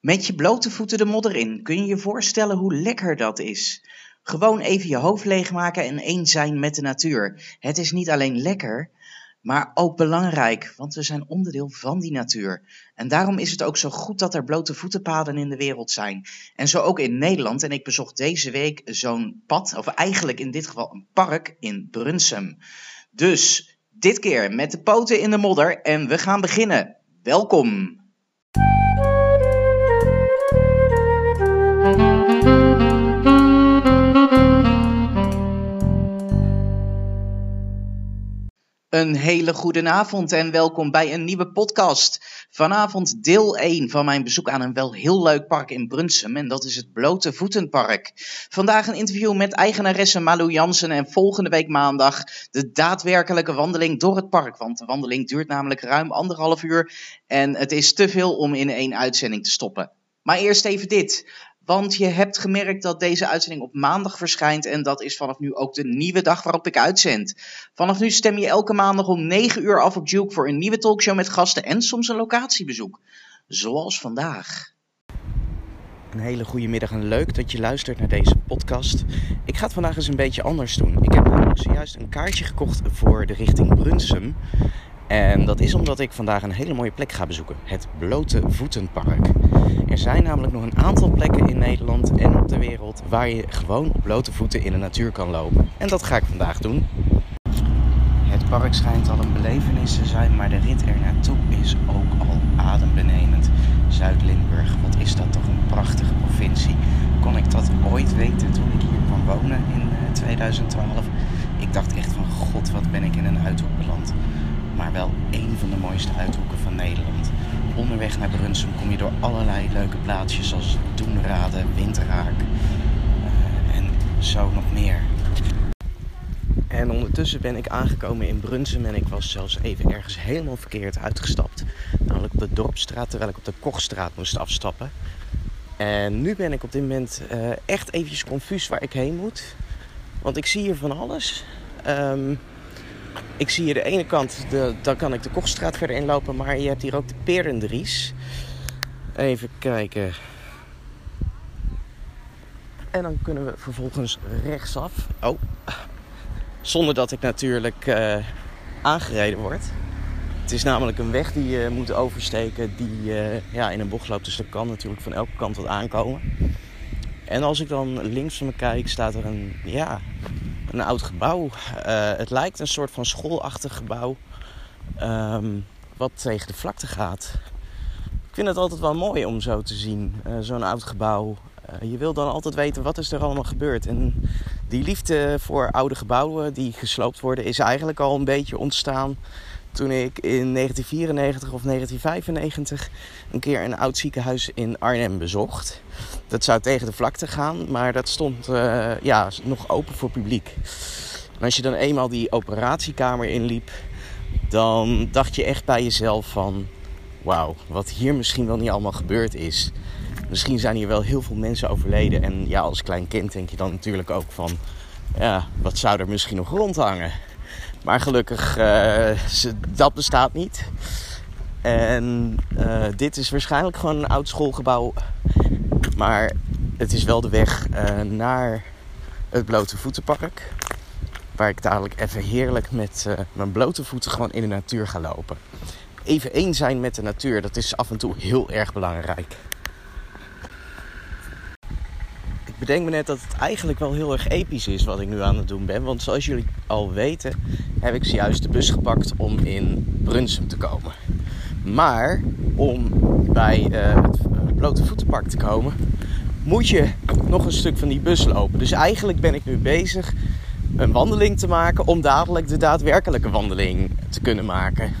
Met je blote voeten de modder in, kun je je voorstellen hoe lekker dat is? Gewoon even je hoofd leegmaken en één zijn met de natuur. Het is niet alleen lekker, maar ook belangrijk, want we zijn onderdeel van die natuur. En daarom is het ook zo goed dat er blote voetenpaden in de wereld zijn. En zo ook in Nederland. En ik bezocht deze week zo'n pad, of eigenlijk in dit geval een park in Brunsum. Dus dit keer met de poten in de modder en we gaan beginnen. Welkom! Een hele goede avond en welkom bij een nieuwe podcast. Vanavond deel 1 van mijn bezoek aan een wel heel leuk park in Brunsum en dat is het Blote Voetenpark. Vandaag een interview met eigenaresse Malou Jansen en volgende week maandag de daadwerkelijke wandeling door het park. Want de wandeling duurt namelijk ruim anderhalf uur en het is te veel om in één uitzending te stoppen. Maar eerst even dit. Want je hebt gemerkt dat deze uitzending op maandag verschijnt. En dat is vanaf nu ook de nieuwe dag waarop ik uitzend. Vanaf nu stem je elke maandag om 9 uur af op Duke voor een nieuwe talkshow met gasten en soms een locatiebezoek. Zoals vandaag. Een hele goede middag en leuk dat je luistert naar deze podcast. Ik ga het vandaag eens een beetje anders doen. Ik heb zojuist een kaartje gekocht voor de richting Brunsum. En dat is omdat ik vandaag een hele mooie plek ga bezoeken: het Blote Voetenpark. Er zijn namelijk nog een aantal plekken in Nederland en op de wereld waar je gewoon op blote voeten in de natuur kan lopen. En dat ga ik vandaag doen. Het park schijnt al een belevenis te zijn, maar de rit er naartoe is ook al adembenemend. Zuid-Limburg, wat is dat toch een prachtige provincie. Kon ik dat ooit weten toen ik hier kwam wonen in 2012? Eh, ik dacht echt van god, wat ben ik in een uithoek beland maar wel één van de mooiste uithoeken van Nederland. Onderweg naar Brunsum kom je door allerlei leuke plaatsjes zoals Doenrade, Winterhaak uh, en zo nog meer. En ondertussen ben ik aangekomen in Brunsum en ik was zelfs even ergens helemaal verkeerd uitgestapt. Namelijk op de Dorpstraat, terwijl ik op de Kochstraat moest afstappen. En nu ben ik op dit moment uh, echt eventjes confus waar ik heen moet. Want ik zie hier van alles. Um, ik zie hier de ene kant, de, dan kan ik de Kochstraat verder inlopen, maar je hebt hier ook de Perendries. Even kijken. En dan kunnen we vervolgens rechtsaf. Oh, zonder dat ik natuurlijk uh, aangereden word. Het is namelijk een weg die je moet oversteken die uh, ja, in een bocht loopt. Dus er kan natuurlijk van elke kant wat aankomen. En als ik dan links van me kijk, staat er een, ja, een oud gebouw. Uh, het lijkt een soort van schoolachtig gebouw. Um, wat tegen de vlakte gaat. Ik vind het altijd wel mooi om zo te zien. Uh, Zo'n oud gebouw. Uh, je wil dan altijd weten wat is er allemaal gebeurd. En die liefde voor oude gebouwen die gesloopt worden is eigenlijk al een beetje ontstaan toen ik in 1994 of 1995 een keer een oud ziekenhuis in Arnhem bezocht. Dat zou tegen de vlakte gaan, maar dat stond uh, ja, nog open voor publiek. En als je dan eenmaal die operatiekamer inliep, dan dacht je echt bij jezelf van... Wauw, wat hier misschien wel niet allemaal gebeurd is. Misschien zijn hier wel heel veel mensen overleden. En ja, als klein kind denk je dan natuurlijk ook van... Ja, wat zou er misschien nog rondhangen? Maar gelukkig, uh, dat bestaat niet. En uh, dit is waarschijnlijk gewoon een oud schoolgebouw. Maar het is wel de weg uh, naar het blote voetenpark. Waar ik dadelijk even heerlijk met mijn blote voeten gewoon in de natuur ga lopen. Even één zijn met de natuur, dat is af en toe heel erg belangrijk bedenk me net dat het eigenlijk wel heel erg episch is wat ik nu aan het doen ben. Want zoals jullie al weten, heb ik zojuist de bus gepakt om in Brunsum te komen. Maar om bij uh, het blote voetenpark te komen, moet je nog een stuk van die bus lopen. Dus eigenlijk ben ik nu bezig een wandeling te maken om dadelijk de daadwerkelijke wandeling te kunnen maken.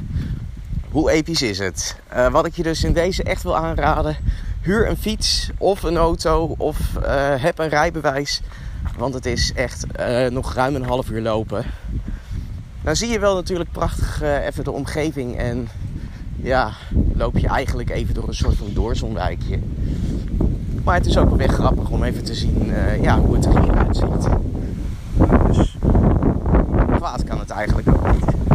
Hoe episch is het? Uh, wat ik je dus in deze echt wil aanraden huur een fiets of een auto of uh, heb een rijbewijs. Want het is echt uh, nog ruim een half uur lopen. Dan zie je wel natuurlijk prachtig uh, even de omgeving. En ja, loop je eigenlijk even door een soort van doorzonwijkje. Maar het is ook wel weer grappig om even te zien ja, hoe het er hier uitziet. Dus kwaad kan het eigenlijk ook niet.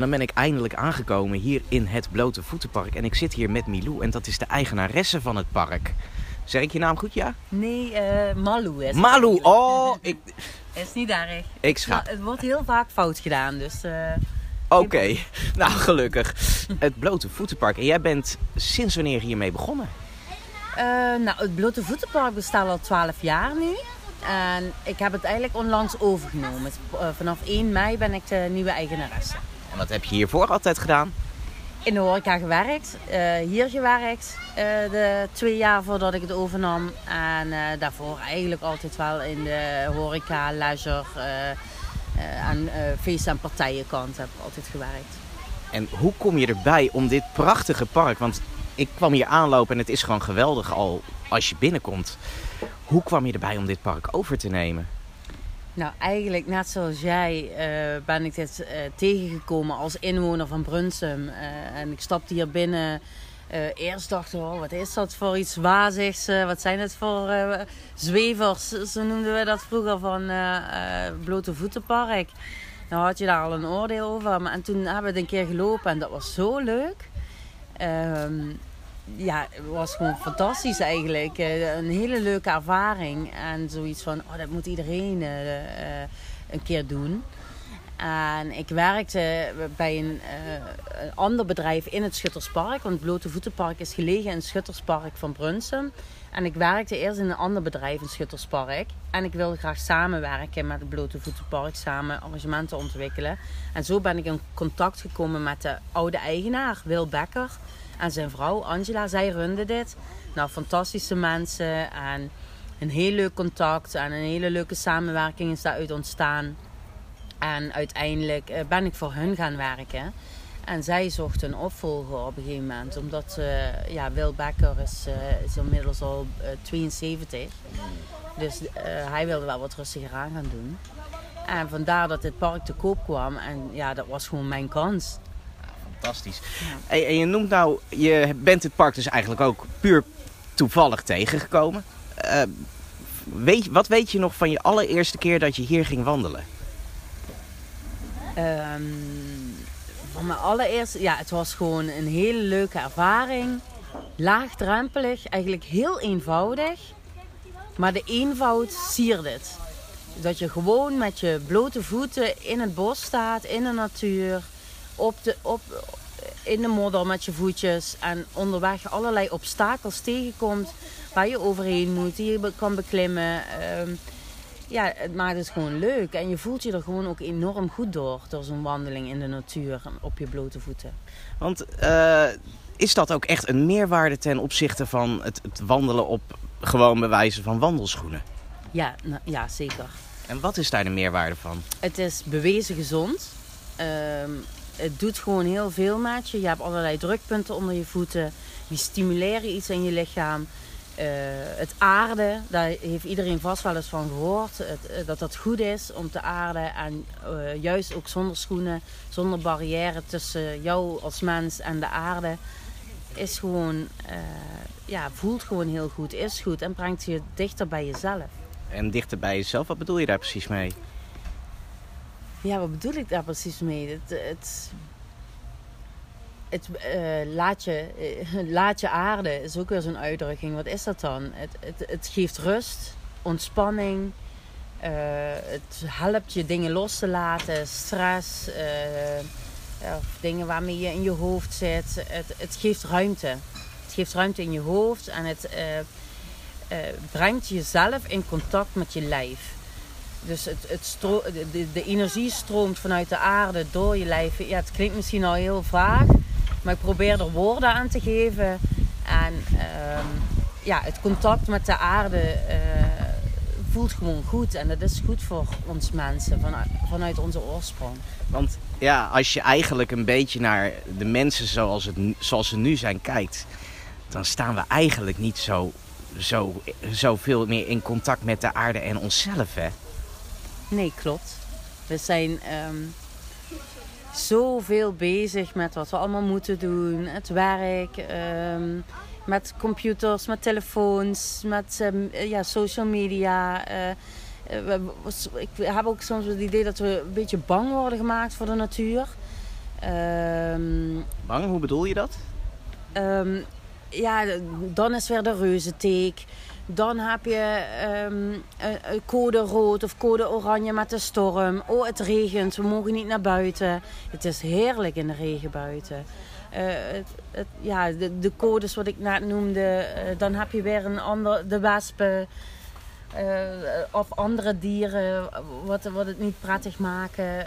En dan ben ik eindelijk aangekomen hier in het Blote Voetenpark. En ik zit hier met Milou en dat is de eigenaresse van het park. Zeg ik je naam goed, ja? Nee, uh, Malou is Malou, oh! Ik... is niet erg. Ik scha... Het wordt heel vaak fout gedaan, dus... Uh... Oké, nou gelukkig. Het Blote Voetenpark. En jij bent sinds wanneer hiermee begonnen? Uh, nou, het Blote Voetenpark bestaat al 12 jaar nu. En ik heb het eigenlijk onlangs overgenomen. vanaf 1 mei ben ik de nieuwe eigenaresse. En wat heb je hiervoor altijd gedaan? In de horeca gewerkt, uh, hier gewerkt, uh, de twee jaar voordat ik het overnam. En uh, daarvoor eigenlijk altijd wel in de horeca, leisure en feest- en partijenkant heb ik altijd gewerkt. En hoe kom je erbij om dit prachtige park, want ik kwam hier aanlopen en het is gewoon geweldig al als je binnenkomt. Hoe kwam je erbij om dit park over te nemen? Nou, eigenlijk net zoals jij uh, ben ik dit uh, tegengekomen als inwoner van Brunsum. Uh, en ik stapte hier binnen. eerst dacht ik, oh, wat is dat voor iets wazigs? wat zijn het voor zwevers? Zo noemden we dat vroeger van blote voetenpark. Nou had je daar al een oordeel over. Maar, en toen hebben we het een keer gelopen en dat was zo leuk. Ehm, ja, het was gewoon fantastisch eigenlijk. Eh, een hele leuke ervaring. En zoiets van, oh, dat moet iedereen uh, een keer doen. En ik werkte bij een, een, ander bedrijf in het Schutterspark. Want het Blote Voetenpark is gelegen in het Schutterspark van Brunsum. En ik werkte eerst in een ander bedrijf in het Schutterspark. En ik wilde graag samenwerken met het Blote Voetenpark. Samen arrangementen ontwikkelen. En zo ben ik in contact gekomen met de oude eigenaar, Wil Becker en zijn vrouw Angela. Zij runden dit. Nou, fantastische mensen en een heel leuk contact en een hele leuke samenwerking is daaruit ontstaan. En uiteindelijk eh, ben ik voor hun gaan werken. En zij zocht een opvolger op een gegeven moment. Omdat uh, ja, Wil Becker is, uh, is inmiddels al 72. Dus hij wilde wel wat rustiger aan gaan doen. En vandaar dat dit park te koop kwam. En ja, dat was gewoon mijn kans fantastisch. En, en, je noemt nou, je bent het park dus eigenlijk ook puur toevallig tegengekomen. Uh, weet, wat weet je nog van je allereerste keer dat je hier ging wandelen? Um, van mijn allereerste, ja, het was gewoon een hele leuke ervaring. Laagdrempelig, eigenlijk heel eenvoudig. Maar de eenvoud siert het. Dat je gewoon met je blote voeten in het bos staat, in de natuur op de, op, in de modder met je voetjes en onderweg allerlei obstakels tegenkomt waar je overheen moet, die je kan beklimmen. Um, ja, het maakt het gewoon leuk en je voelt je er gewoon ook enorm goed door, door zo'n wandeling in de natuur op je blote voeten. Want uh, is dat ook echt een meerwaarde ten opzichte van het, het wandelen op gewoon bewijzen van wandelschoenen? Ja, nou, ja, zeker. En wat is daar de meerwaarde van? Het is bewezen gezond. Um, het doet gewoon heel veel met je. Je hebt allerlei drukpunten onder je voeten. Die stimuleren iets in je lichaam. Uh, het aarden, daar heeft iedereen vast wel eens van gehoord. Het, eh, dat dat goed is om te aarden. En uh, juist ook zonder schoenen, zonder barrière tussen jou als mens en de aarde. Is gewoon, ja, voelt gewoon heel goed, is goed en brengt je dichter bij jezelf. En dichter bij jezelf, wat bedoel je daar precies mee? Ja, wat bedoel ik daar precies mee? Het, het, het laat, je, laat je aarde is ook weer zo'n uitdrukking. Wat is dat dan? Het, het, het geeft rust, ontspanning. Uh, het helpt je dingen los te laten, stress, of dingen waarmee je in je hoofd zit. Het, het geeft ruimte. Het geeft ruimte in je hoofd en het brengt jezelf in contact met je lijf. Dus het, het de, energie stroomt vanuit de aarde door je lijf. Ja, het klinkt misschien al heel vaag, maar ik probeer er woorden aan te geven. En ehm, ja, het contact met de aarde uh, voelt gewoon goed. En dat is goed voor ons mensen vanuit, vanuit onze oorsprong. Want ja, als je eigenlijk een beetje naar de mensen zoals, het, zoals ze nu zijn kijkt, dan staan we eigenlijk niet zo, zo, zo veel meer in contact met de aarde en onszelf. Hè? Nee, klopt. We zijn um, zoveel bezig met wat we allemaal moeten doen. Het werk, ehm, met computers, met telefoons, met ehm, ja, social media. Uh, we, ik heb ook soms het idee dat we een beetje bang worden gemaakt voor de natuur. Bang, hoe bedoel je dat? Ja, dan is weer de reuzenteek. Dan heb je um, code rood of code oranje met de storm. Oh, het regent, we mogen niet naar buiten. Het is heerlijk in de regen buiten. Uh, het, ja, de, de, codes wat ik net noemde. Uh, dan heb je weer een ander, de wespen. Uh, of andere dieren wat, wat het niet prettig maken.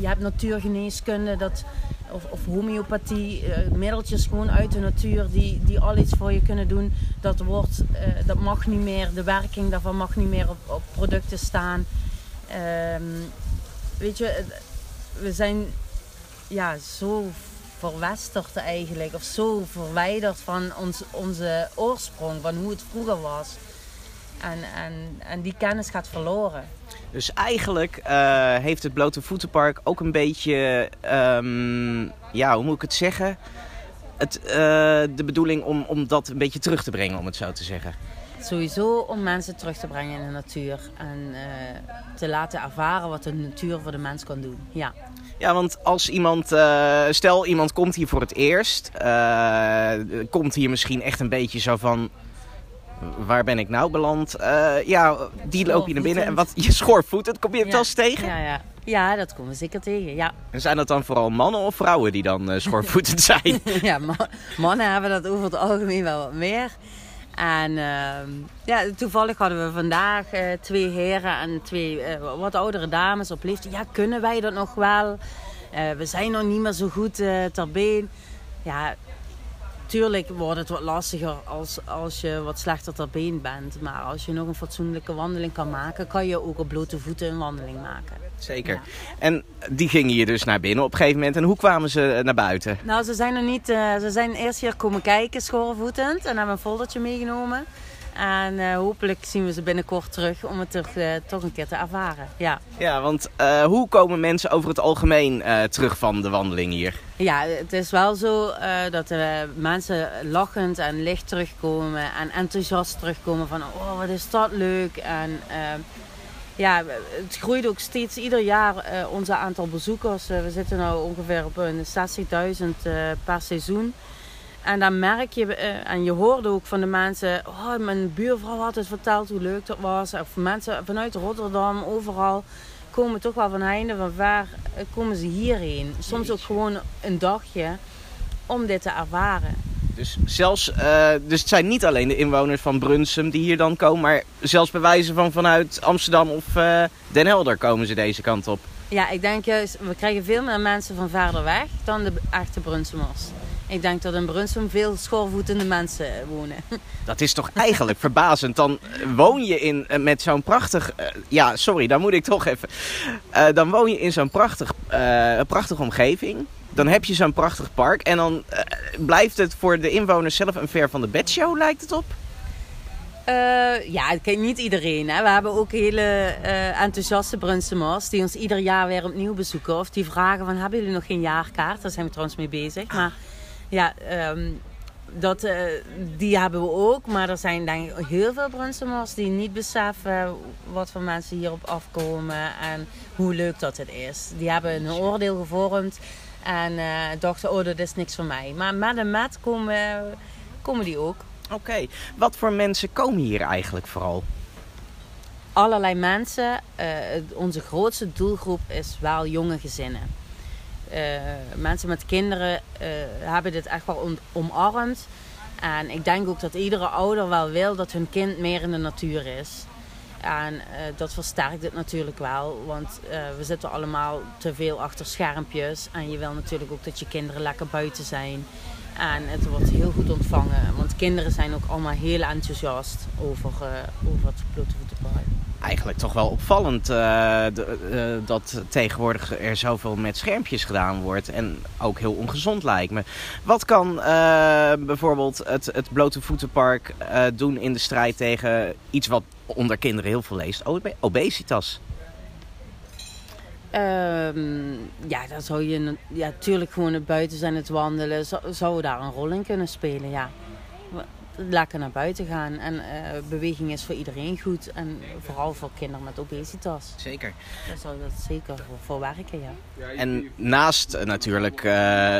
Je hebt natuurgeneeskunde dat, of, of homeopathie, middeltjes gewoon uit de natuur die, die al iets voor je kunnen doen. Dat, wordt, dat mag niet meer, de werking daarvan mag niet meer op, op producten staan. Um, weet je, we zijn ja, zo verwesterd eigenlijk, of zo verwijderd van ons, onze oorsprong, van hoe het vroeger was. En, en, en die kennis gaat verloren. Dus eigenlijk uh, heeft het Blote Voetenpark ook een beetje, um, ja, hoe moet ik het zeggen? Het, uh, de bedoeling om, om dat een beetje terug te brengen, om het zo te zeggen. Sowieso om mensen terug te brengen in de natuur en uh, te laten ervaren wat de natuur voor de mens kan doen. Ja. Ja, want als iemand, uh, stel iemand komt hier voor het eerst, uh, komt hier misschien echt een beetje zo van, waar ben ik nou beland? Uh, ja, die loop je naar binnen en wat, je schoorvoetend, kom je het ja. wel eens tegen? Ja, ja. ja, dat komen we zeker tegen, ja. En zijn dat dan vooral mannen of vrouwen die dan schoorvoetend zijn? ja, man, mannen hebben dat over het algemeen wel wat meer. En uh, ja, toevallig hadden we vandaag uh, twee heren en twee uh, wat oudere dames op leeftijd. Ja, kunnen wij dat nog wel? we zijn nog niet meer zo goed ter been. Ja, tuurlijk wordt het wat lastiger als, als je wat slechter ter been bent. Maar als je nog een fatsoenlijke wandeling kan maken, kan je ook op blote voeten een wandeling maken. Zeker. Ja. En die gingen hier dus naar binnen op een gegeven moment. En hoe kwamen ze naar buiten? Nou, ze zijn er niet. Uh, ze zijn eerst hier komen kijken, schoorvoetend. En hebben een foldertje meegenomen. En uh, hopelijk zien we ze binnenkort terug om het toch, uh, toch een keer te ervaren. Ja, ja want uh, hoe komen mensen over het algemeen terug van de wandeling hier? Ja, het is wel zo dat mensen lachend en licht terugkomen. En enthousiast terugkomen van, oh wat is dat leuk. En ja, het groeit ook steeds ieder jaar onze aantal bezoekers. We zitten nu ongeveer op een 60.000 uh, per seizoen. En dan merk je, uh, en je hoorde ook van de mensen, oh, mijn buurvrouw had het verteld hoe leuk dat was. Of mensen vanuit Rotterdam, overal, komen toch wel van heinde van ver, komen ze hierheen. Soms ook gewoon een dagje om dit te ervaren. Dus, zelfs, uh, dus het zijn niet alleen de inwoners van Brunsum die hier dan komen, maar zelfs bij wijze van vanuit Amsterdam of uh, Den Helder komen ze deze kant op. Ja, ik denk juist, we krijgen veel meer mensen van verder weg dan de echte Brunsumers. Ik denk dat in Brunsum veel schoorvoetende mensen wonen. Dat is toch eigenlijk verbazend. Dan woon je in, met zo'n prachtig... Uh, ja, sorry, dan moet ik toch even... dan woon je in zo'n prachtig, prachtige omgeving dan heb je zo'n prachtig park. En dan blijft het voor de inwoners zelf een ver van de bedshow, lijkt het op? Uh, ja, niet iedereen. Hè. We hebben ook hele uh, enthousiaste Brunsumers die ons ieder jaar weer opnieuw bezoeken. Of die vragen van, hebben jullie nog geen jaarkaart? Daar zijn we trouwens mee bezig. Maar ja, um, dat, uh, die hebben we ook. Maar er zijn denk ik heel veel Brunsumers die niet beseffen wat voor mensen hierop afkomen. En hoe leuk dat het is. Die hebben een oordeel gevormd. En uh, dachten, oh, dat is niks voor mij. Maar met en met komen, komen die ook. Oké, okay. wat voor mensen komen hier eigenlijk vooral? Allerlei mensen. Uh, onze grootste doelgroep is wel jonge gezinnen. Uh, mensen met kinderen hebben dit echt wel omarmd. En ik denk ook dat iedere ouder wel wil dat hun kind meer in de natuur is. En uh, dat versterkt het natuurlijk wel, want we zitten allemaal te veel achter schermpjes. En je wil natuurlijk ook dat je kinderen lekker buiten zijn. En het wordt heel goed ontvangen, want kinderen zijn ook allemaal heel enthousiast over, uh, over het blotevoetenpark. Eigenlijk toch wel opvallend de, dat tegenwoordig er zoveel met schermpjes gedaan wordt. En ook heel ongezond lijkt me. Wat kan bijvoorbeeld het, het blote voetenpark doen in de strijd tegen iets wat onder kinderen heel veel leest, obesitas. Um, ja, dan zou je ja, natuurlijk gewoon het buiten zijn, het wandelen, zou, zou daar een rol in kunnen spelen, ja. Lekker naar buiten gaan. En eh, beweging is voor iedereen goed. En vooral voor kinderen met obesitas. Zeker. Daar zou dat zeker voor, voor werken, ja. En naast eh, natuurlijk eh,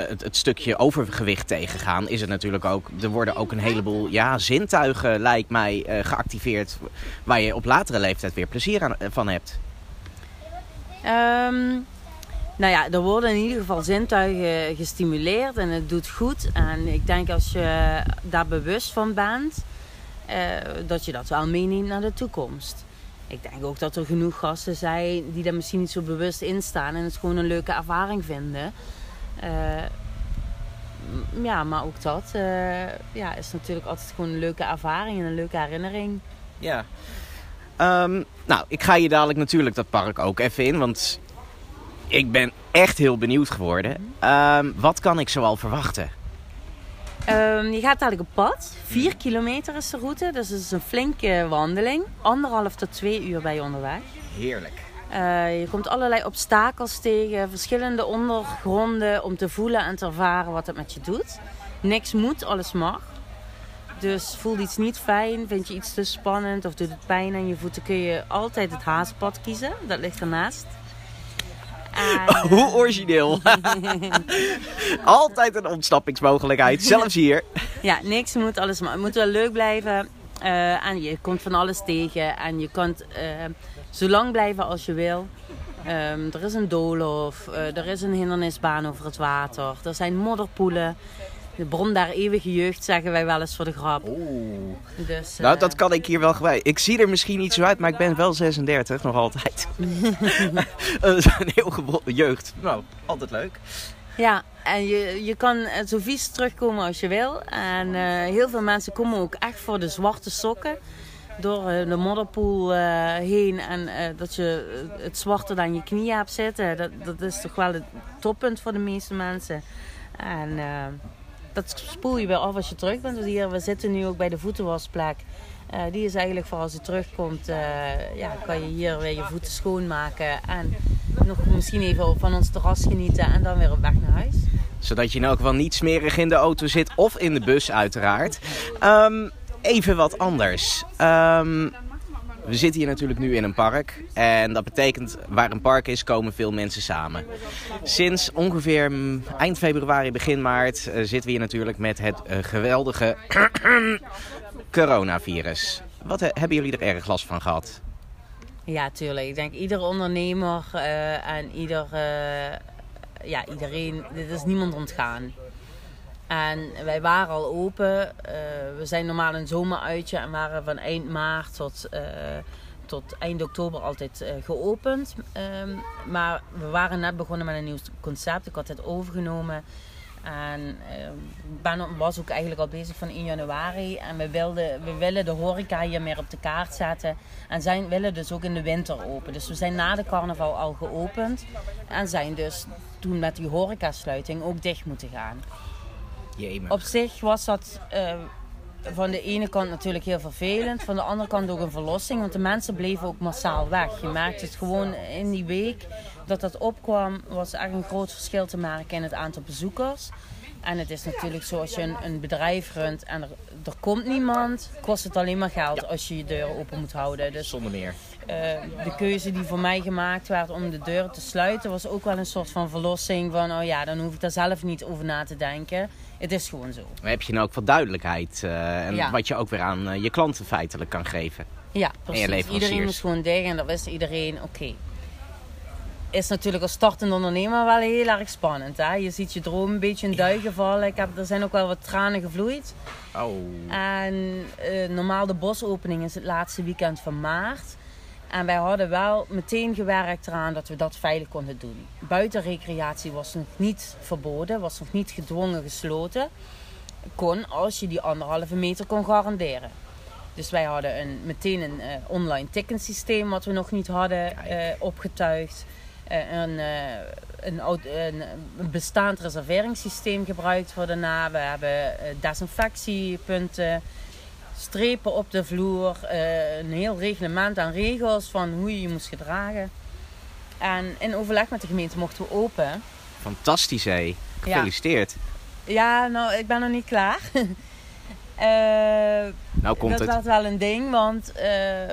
het, het stukje overgewicht tegengaan, is het natuurlijk ook. Er worden ook een heleboel ja, zintuigen, lijkt mij, geactiveerd. Waar je op latere leeftijd weer plezier aan, van hebt. Ehm, nou ja, er worden in ieder geval zintuigen gestimuleerd en het doet goed. En ik denk als je daar bewust van bent, eh, dat je dat wel meeneemt naar de toekomst. Ik denk ook dat er genoeg gasten zijn die daar misschien niet zo bewust in staan en het gewoon een leuke ervaring vinden. Eh, ja, maar ook dat eh, ja, is natuurlijk altijd gewoon een leuke ervaring en een leuke herinnering. Ja. Ehm, nou, ik ga je dadelijk natuurlijk dat park ook even in, want ik ben echt heel benieuwd geworden. Ehm, wat kan ik zoal verwachten? Ehm, je gaat dadelijk op pad. 4 kilometer is de route, dus het is een flinke wandeling. Anderhalf tot twee uur ben je onderweg. Heerlijk. Eh, je komt allerlei obstakels tegen, verschillende ondergronden om te voelen en te ervaren wat het met je doet. Niks moet, alles mag. Dus voelt iets niet fijn, vind je iets te spannend of doet het pijn aan je voeten, kun je altijd het haaspad kiezen. Dat ligt ernaast. En, Hoe origineel. Altijd een ontsnappingsmogelijkheid, zelfs hier. Ja, niks moet, alles. Het moet wel leuk blijven. Eh, en je komt van alles tegen. En je kunt eh, zo lang blijven als je wil. Ehm, er is een doolhof. eh, er is een hindernisbaan over het water. Er zijn modderpoelen. De bron daar eeuwige jeugd, zeggen wij wel eens voor de grap. Dus, Nou, eh, dat kan ik hier wel kwijt. Ik zie er misschien niet zo uit, maar ik ben wel 36, nog altijd. Een heel jeugd. Nou, altijd leuk. Ja, en je, je kan eh, zo vies terugkomen als je wil. En eh, heel veel mensen komen ook echt voor de zwarte sokken. Door de modderpoel heen. En dat je het zwarte dan je knieën hebt zitten. Dat, dat is toch wel het toppunt voor de meeste mensen. En dat spoel je weer af als je terug bent. Hier, we zitten nu ook bij de voetenwasplek. Eh, die is eigenlijk voor als je terugkomt, eh, ja, kan je hier weer je voeten schoonmaken. En nog misschien even van ons terras genieten en dan weer op weg naar huis. Zodat je in elk geval niet smerig in de auto zit of in de bus uiteraard. Ehm, even wat anders. Ehm, we zitten hier natuurlijk nu in een park. En dat betekent, waar een park is, komen veel mensen samen. Sinds ongeveer mm, eind februari, begin maart eh, zitten we hier natuurlijk met het eh, geweldige coronavirus. Wat he- hebben jullie er erg last van gehad? Ja, tuurlijk. Ik denk ieder ondernemer eh, en ieder, ja, iedereen, dit is niemand ontgaan. En wij waren al open. eh, we zijn normaal een zomeruitje en waren van eind maart tot, eh, tot eind oktober altijd eh, geopend. Ehm, maar we waren net begonnen met een nieuw concept. Ik had het overgenomen. En ehm, ben, was ook eigenlijk al bezig van 1 januari. En we, wilden, we willen de horeca hier meer op de kaart zetten. En zijn, willen dus ook in de winter open. Dus we zijn na de carnaval al geopend. En zijn dus toen met die horecasluiting ook dicht moeten gaan. Jemig. Op zich was dat eh, van de ene kant natuurlijk heel vervelend. Van de andere kant ook een verlossing. Want de mensen bleven ook massaal weg. Je merkte het gewoon in die week dat dat opkwam. Was echt een groot verschil te merken in het aantal bezoekers. En het is natuurlijk zo als je een, een bedrijf runt en er, er komt niemand. Kost het alleen maar geld als je je deuren open moet houden. Dus Zonder meer. eh, de keuze die voor mij gemaakt werd om de deuren te sluiten, was ook wel een soort van verlossing. Van, oh ja, dan hoef ik daar zelf niet over na te denken. Het is gewoon zo. Dan heb je nou ook wat duidelijkheid. eh, en Ja. wat je ook weer aan eh, je klanten feitelijk kan geven. Ja, precies. Iedereen moest gewoon dicht en dat wist iedereen, oké. Is natuurlijk als startende ondernemer wel heel erg spannend. Hè? Je ziet je droom een beetje in duigen vallen. Ik heb, er zijn ook wel wat tranen gevloeid. Oh. En eh, normaal de bosopening is het laatste weekend van maart. En wij hadden wel meteen gewerkt eraan dat we dat veilig konden doen. Buitenrecreatie was nog niet verboden, was nog niet gedwongen gesloten. Kon als je die anderhalve meter kon garanderen. Dus wij hadden een, meteen een eh, online ticketsysteem wat we nog niet hadden eh, opgetuigd. Eh, een, een, een, een bestaand reserveringssysteem gebruikt voor daarna. We hebben desinfectiepunten, strepen op de vloer, eh, een heel reglement aan regels van hoe je je moest gedragen. En in overleg met de gemeente mochten we open. Fantastisch hé. Gefeliciteerd. Ja, nou, ik ben nog niet klaar. Eh, Nou komt dat het. was wel een ding, want eh,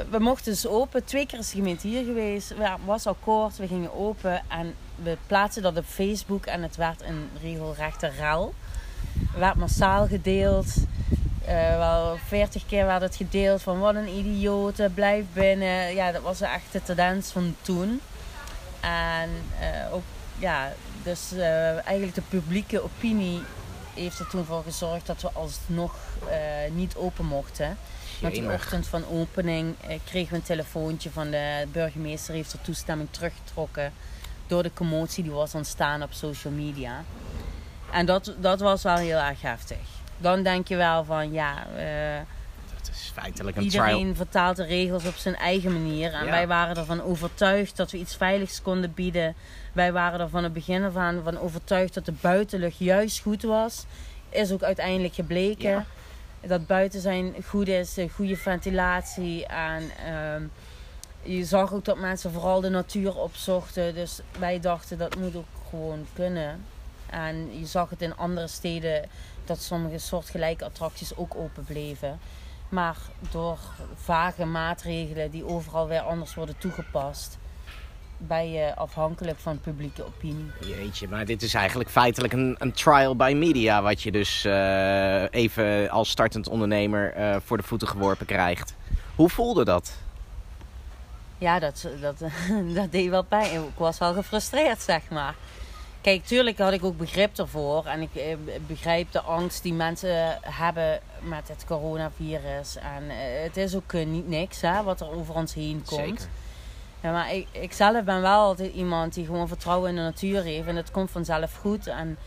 we mochten dus open. Twee keer is de gemeente hier geweest. Ja, was akkoord, we gingen open en we plaatsten dat op Facebook en het werd een regelrechte rel. Het werd massaal gedeeld. Eh, wel 40 keer werd het gedeeld van wat een idioten, blijf binnen. Ja, dat was echt de tendens van toen. En eh, ook, ja, dus eh, eigenlijk de publieke opinie heeft er toen voor gezorgd dat we alsnog eh, niet open mochten. Want die ochtend van opening eh, kregen we een telefoontje van de burgemeester heeft er toestemming teruggetrokken door de commotie die was ontstaan op social media. En dat, dat was wel heel erg heftig. Dan denk je wel van ja, eh, Dat is feitelijk een trial. iedereen vertaalt de regels op zijn eigen manier. En Ja. wij waren ervan overtuigd dat we iets veiligs konden bieden. Wij waren er van het begin af aan van overtuigd dat de buitenlucht juist goed was. Is ook uiteindelijk gebleken. Ja. Dat buiten zijn goed is, goede ventilatie. En ehm, je zag ook dat mensen vooral de natuur opzochten. Dus wij dachten dat moet ook gewoon kunnen. En je zag het in andere steden dat sommige soortgelijke attracties ook open bleven. Maar door vage maatregelen die overal weer anders worden toegepast, ben je afhankelijk van publieke opinie. Jeetje, maar dit is eigenlijk feitelijk een, een trial by media. Wat je dus eh, even als startend ondernemer eh, voor de voeten geworpen krijgt. Hoe voelde dat? Ja, dat, dat, dat deed wel pijn. Ik was wel gefrustreerd, zeg maar. Kijk, tuurlijk had ik ook begrip ervoor. En ik eh, begrijp de angst die mensen hebben met het coronavirus. En eh, het is ook eh, niet niks hè, wat er over ons heen komt. Zeker. Ja, maar ik, ik zelf ben wel altijd iemand die gewoon vertrouwen in de natuur heeft. En het komt vanzelf goed. En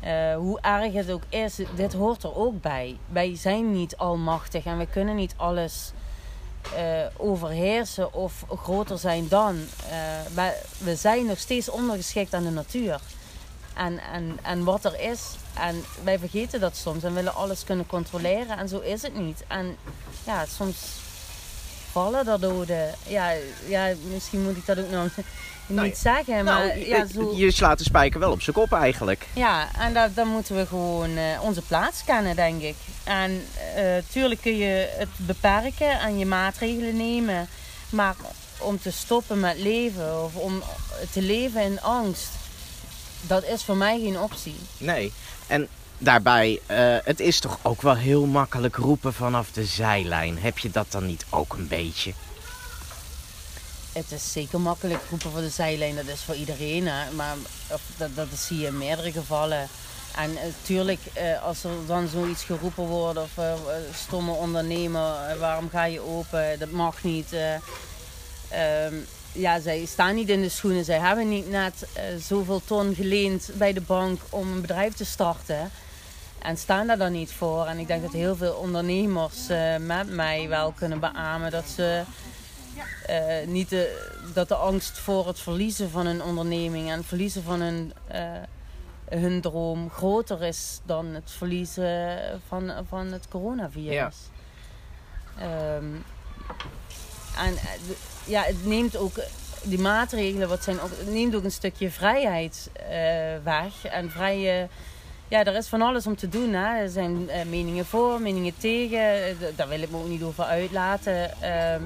eh, hoe erg het ook is, dit hoort er ook bij. Wij zijn niet almachtig en we kunnen niet alles overheersen of groter zijn dan. We zijn nog steeds ondergeschikt aan de natuur. En, en, en wat er is. En wij vergeten dat soms en willen alles kunnen controleren. En zo is het niet. En ja, soms vallen er doden. Ja, ja misschien moet ik dat ook nog niet Nou ja. zeggen. Maar Nou, ja, je- zo, je slaat de spijker wel op zijn kop eigenlijk. ja, en dat, dan moeten we gewoon eh, onze plaats kennen, denk ik. En eh tuurlijk kun je het beperken en je maatregelen nemen. Maar om te stoppen met leven of om te leven in angst, dat is voor mij geen optie. Nee. En daarbij, eh, het is toch ook wel heel makkelijk roepen vanaf de zijlijn. Heb je dat dan niet ook een beetje? Het is zeker makkelijk roepen voor de zijlijn, dat is voor iedereen. Hè? Maar of, dat, dat zie je in meerdere gevallen. En natuurlijk, als er dan zoiets geroepen wordt of eh, stomme ondernemer, eh, waarom ga je open? Dat mag niet. eh. Ehm, ja, zij staan niet in de schoenen. Zij hebben niet net eh, zoveel ton geleend bij de bank om een bedrijf te starten. En staan daar dan niet voor. En ik denk dat heel veel ondernemers eh, met mij wel kunnen beamen dat ze eh, niet de, dat de angst voor het verliezen van een onderneming en het verliezen van hun, hun droom groter is dan het verliezen van, van het coronavirus. Ehm, en eh, de- ja, het neemt ook die maatregelen, wat zijn neemt ook een stukje vrijheid eh, weg. En vrije, ja, er is van alles om te doen. Hè. Er zijn eh, meningen voor, meningen tegen. Eh, daar wil ik me ook niet over uitlaten. Ehm,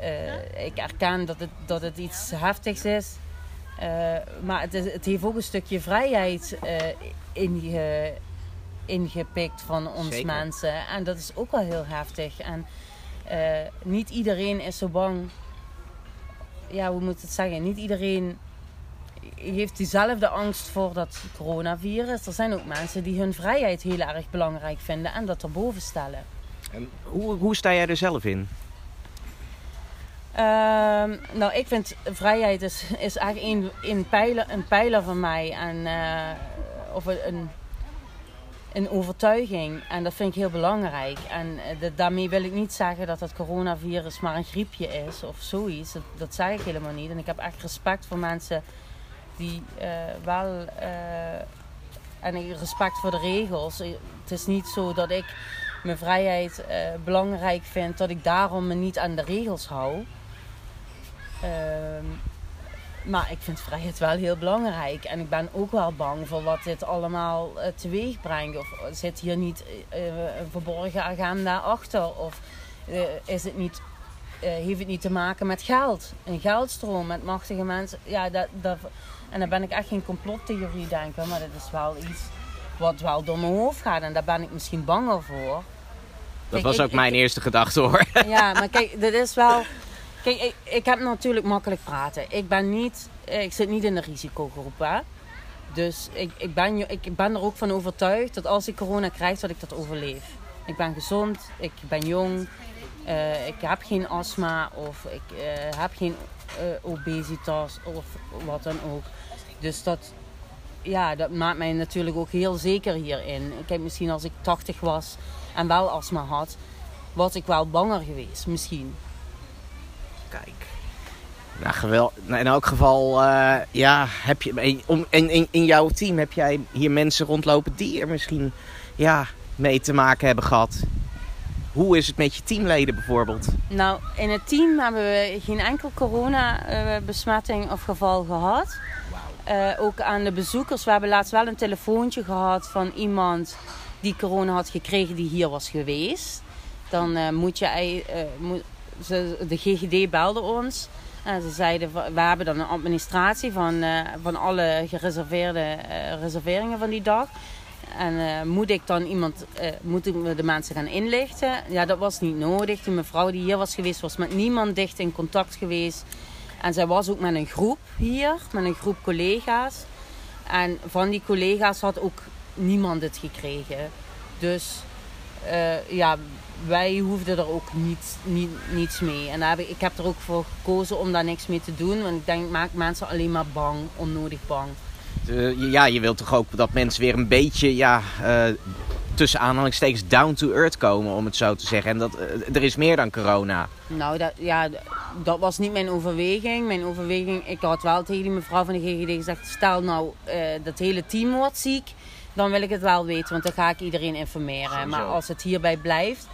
eh, ik erken dat het, dat het iets heftigs is. Eh, maar het, is, het heeft ook een stukje vrijheid eh, inge, ingepikt van ons Zeker. mensen. En dat is ook wel heel heftig. En eh, niet iedereen is zo bang. Ja, hoe moet ik het zeggen? Niet iedereen heeft diezelfde angst voor dat coronavirus. Er zijn ook mensen die hun vrijheid heel erg belangrijk vinden en dat erboven stellen. En hoe, hoe sta jij er zelf in? Ehm, nou, ik vind vrijheid is, is eigenlijk een, een, pijler, een pijler van mij. En, eh, of een, een, overtuiging. En dat vind ik heel belangrijk. En eh, da- daarmee wil ik niet zeggen dat het coronavirus maar een griepje is of zoiets. Dat, dat zeg ik helemaal niet. En ik heb echt respect voor mensen die eh, wel. eh, en respect voor de regels. Het is niet zo dat ik mijn vrijheid belangrijk vind, dat ik daarom me niet aan de regels hou. Maar ik vind vrijheid wel heel belangrijk. En ik ben ook wel bang voor wat dit allemaal uh, teweeg brengt. Of zit hier niet uh, een verborgen agenda achter? Of is het niet, heeft het niet te maken met geld? Een geldstroom met machtige mensen. Ja, dat, dat, en dan ben ik echt geen complottheorie denken. Maar dat is wel iets wat wel door mijn hoofd gaat. En daar ben ik misschien banger voor. Dat was ook mijn eerste gedachte hoor. Ja, maar kijk, dit is wel... Kijk, ik, ik, heb natuurlijk makkelijk praten. Ik ben niet... Ik zit niet in de risicogroep, hè. Dus ik, ik, ben, ik ben er ook van overtuigd dat als ik corona krijg, dat ik dat overleef. Ik ben gezond, ik ben jong, uh, ik heb geen astma of ik uh, heb geen uh, obesitas of wat dan ook. Dus dat, ja, dat maakt mij natuurlijk ook heel zeker hierin. Heb misschien als ik 80 was en wel astma had, was ik wel banger geweest, misschien. Kijk. Nou, geweldig. In elk geval, uh, ja, heb je, in, in, in jouw team heb jij hier mensen rondlopen die er misschien ja, mee te maken hebben gehad. Hoe is het met je teamleden bijvoorbeeld? Nou, in het team hebben we geen enkel coronabesmetting of geval gehad. Uh, ook aan de bezoekers. We hebben laatst wel een telefoontje gehad van iemand die corona had gekregen die hier was geweest. Dan uh, moet je... Uh, moet, ze, de GGD belde ons. En ze zeiden, we hebben dan een administratie van, van alle gereserveerde reserveringen van die dag. En moet ik dan iemand, moeten we de mensen gaan inlichten? Ja, dat was niet nodig. Die mevrouw die hier was geweest, was met niemand dicht in contact geweest. En zij was ook met een groep hier, met een groep collega's. En van die collega's had ook niemand het gekregen. Dus uh, ja, wij hoefden er ook niet, niet, niets mee. En heb ik, ik heb er ook voor gekozen om daar niks mee te doen. Want ik denk, ik maak mensen alleen maar bang, onnodig bang. Uh, ja, je wilt toch ook dat mensen weer een beetje ja, uh, tussen aanhalingstekens down to earth komen, om het zo te zeggen. En dat, er is meer dan corona. Nou, dat, ja, dat was niet mijn overweging. Mijn overweging, ik had wel tegen die mevrouw van de GGD gezegd, stel nou dat hele team wordt ziek dan wil ik het wel weten, want dan ga ik iedereen informeren. Maar als het hierbij blijft,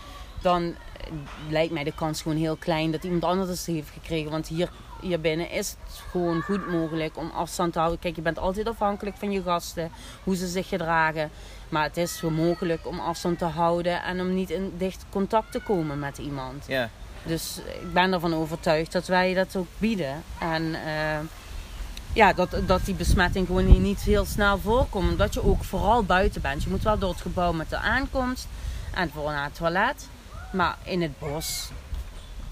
dan eh, lijkt mij de kans gewoon heel klein dat iemand anders het heeft gekregen. Want hier, hier binnen is het gewoon goed mogelijk om afstand te houden. Kijk, je bent altijd afhankelijk van je gasten, hoe ze zich gedragen. Maar het is zo mogelijk om afstand te houden en om niet in dicht contact te komen met iemand. Ja. Dus ik ben ervan overtuigd dat wij dat ook bieden. En... Uh, ja, dat, dat die besmetting gewoon hier niet heel snel voorkomt. Omdat je ook vooral buiten bent. Je moet wel door het gebouw met de aankomst en voor naar het toilet. Maar in het bos,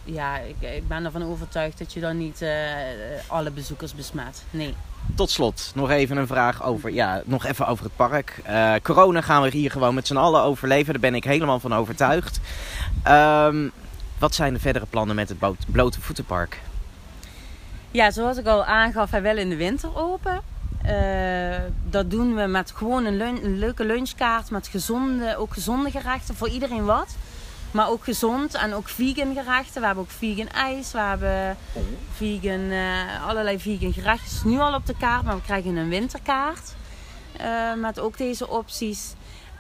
ja, ik, ik ben ervan overtuigd dat je dan niet uh, alle bezoekers besmet. Nee. Tot slot nog even een vraag over, ja, nog even over het park. Uh, corona gaan we hier gewoon met z'n allen overleven. Daar ben ik helemaal van overtuigd. Um, wat zijn de verdere plannen met het blote voetenpark? Ja, zoals ik al aangaf, hij wel in de winter open. Uh, dat doen we met gewoon een, een, leuke lunchkaart met gezonde, ook gezonde gerechten voor iedereen wat. Maar ook gezond en ook vegan gerechten. We hebben ook vegan ijs, we hebben vegan, uh, allerlei vegan gerechten nu al op de kaart. Maar we krijgen een winterkaart uh, met ook deze opties.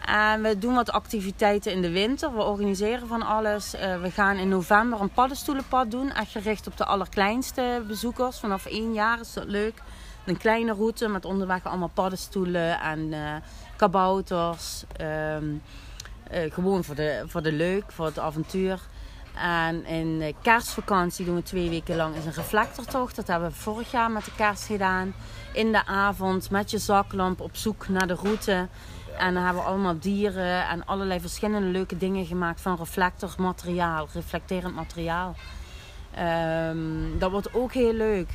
En we doen wat activiteiten in de winter. We organiseren van alles. Uh, we gaan in november een paddenstoelenpad doen. Echt gericht op de allerkleinste bezoekers. Vanaf één jaar is dat leuk. Een kleine route met onderweg allemaal paddenstoelen en kabouters. Um, uh, gewoon voor de, voor de leuk, voor het avontuur. En in de kerstvakantie doen we twee weken lang is een reflectortocht. Dat hebben we vorig jaar met de kerst gedaan. In de avond met je zaklamp op zoek naar de route. En dan hebben we allemaal dieren en allerlei verschillende leuke dingen gemaakt van reflectormateriaal, reflecterend materiaal. Um, dat wordt ook heel leuk.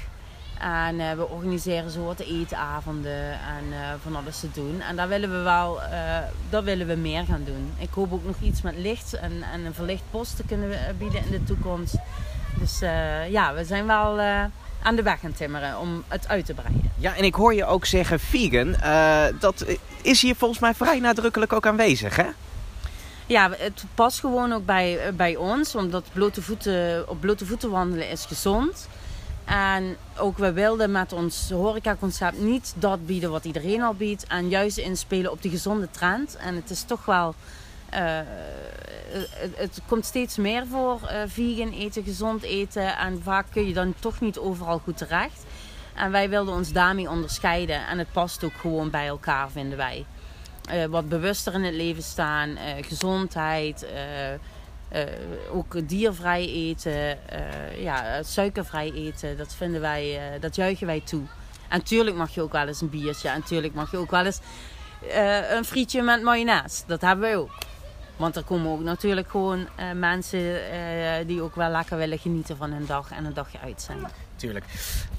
En uh, we organiseren zo wat eetavonden en uh, van alles te doen. En daar willen we wel, uh, dat willen we meer gaan doen. Ik hoop ook nog iets met licht en, en een verlicht post te kunnen bieden in de toekomst. Dus ja, we zijn wel aan de weg gaan timmeren om het uit te breiden. Ja, en ik hoor je ook zeggen vegan. dat is hier volgens mij vrij nadrukkelijk ook aanwezig, hè? Ja, het past gewoon ook bij, bij ons, omdat blote voeten, op blote voeten wandelen is gezond. En ook we wilden met ons horecaconcept niet dat bieden wat iedereen al biedt. En juist inspelen op die gezonde trend. En het is toch wel... Uh, het, komt steeds meer voor uh, vegan eten, gezond eten. En vaak kun je dan toch niet overal goed terecht. En wij wilden ons daarmee onderscheiden. En het past ook gewoon bij elkaar, vinden wij. Uh, wat bewuster in het leven staan, gezondheid, ook diervrij eten, ja, suikervrij eten. Dat vinden wij, dat juichen wij toe. En tuurlijk mag je ook wel eens een biertje. En tuurlijk mag je ook wel eens een frietje met mayonaise. Dat hebben wij ook. Want er komen ook natuurlijk gewoon mensen die ook wel lekker willen genieten van hun dag en een dagje uit zijn. Tuurlijk.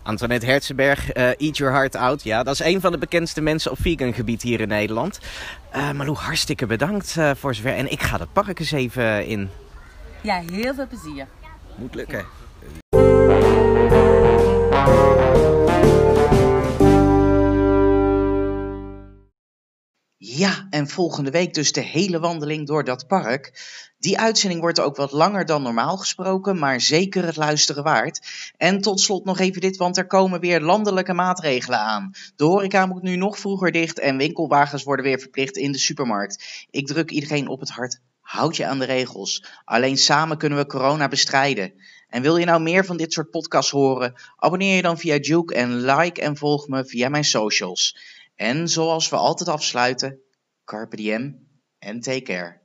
Antoinette Herzenberg, Eat Your Heart Out. Ja, dat is een van de bekendste mensen op vegan gebied hier in Nederland. Malou, hartstikke bedankt voor zover. En ik ga het park eens even in. Ja, heel veel plezier. Moet lukken. Ja, en volgende week dus de hele wandeling door dat park. Die uitzending wordt ook wat langer dan normaal gesproken, maar zeker het luisteren waard. En tot slot nog even dit, want er komen weer landelijke maatregelen aan. De horeca moet nu nog vroeger dicht en winkelwagens worden weer verplicht in de supermarkt. Ik druk iedereen op het hart. Houd je aan de regels. Alleen samen kunnen we corona bestrijden. En wil je nou meer van dit soort podcasts horen? Abonneer je dan via Juke en like en volg me via mijn socials. En zoals we altijd afsluiten, carpe diem en take care.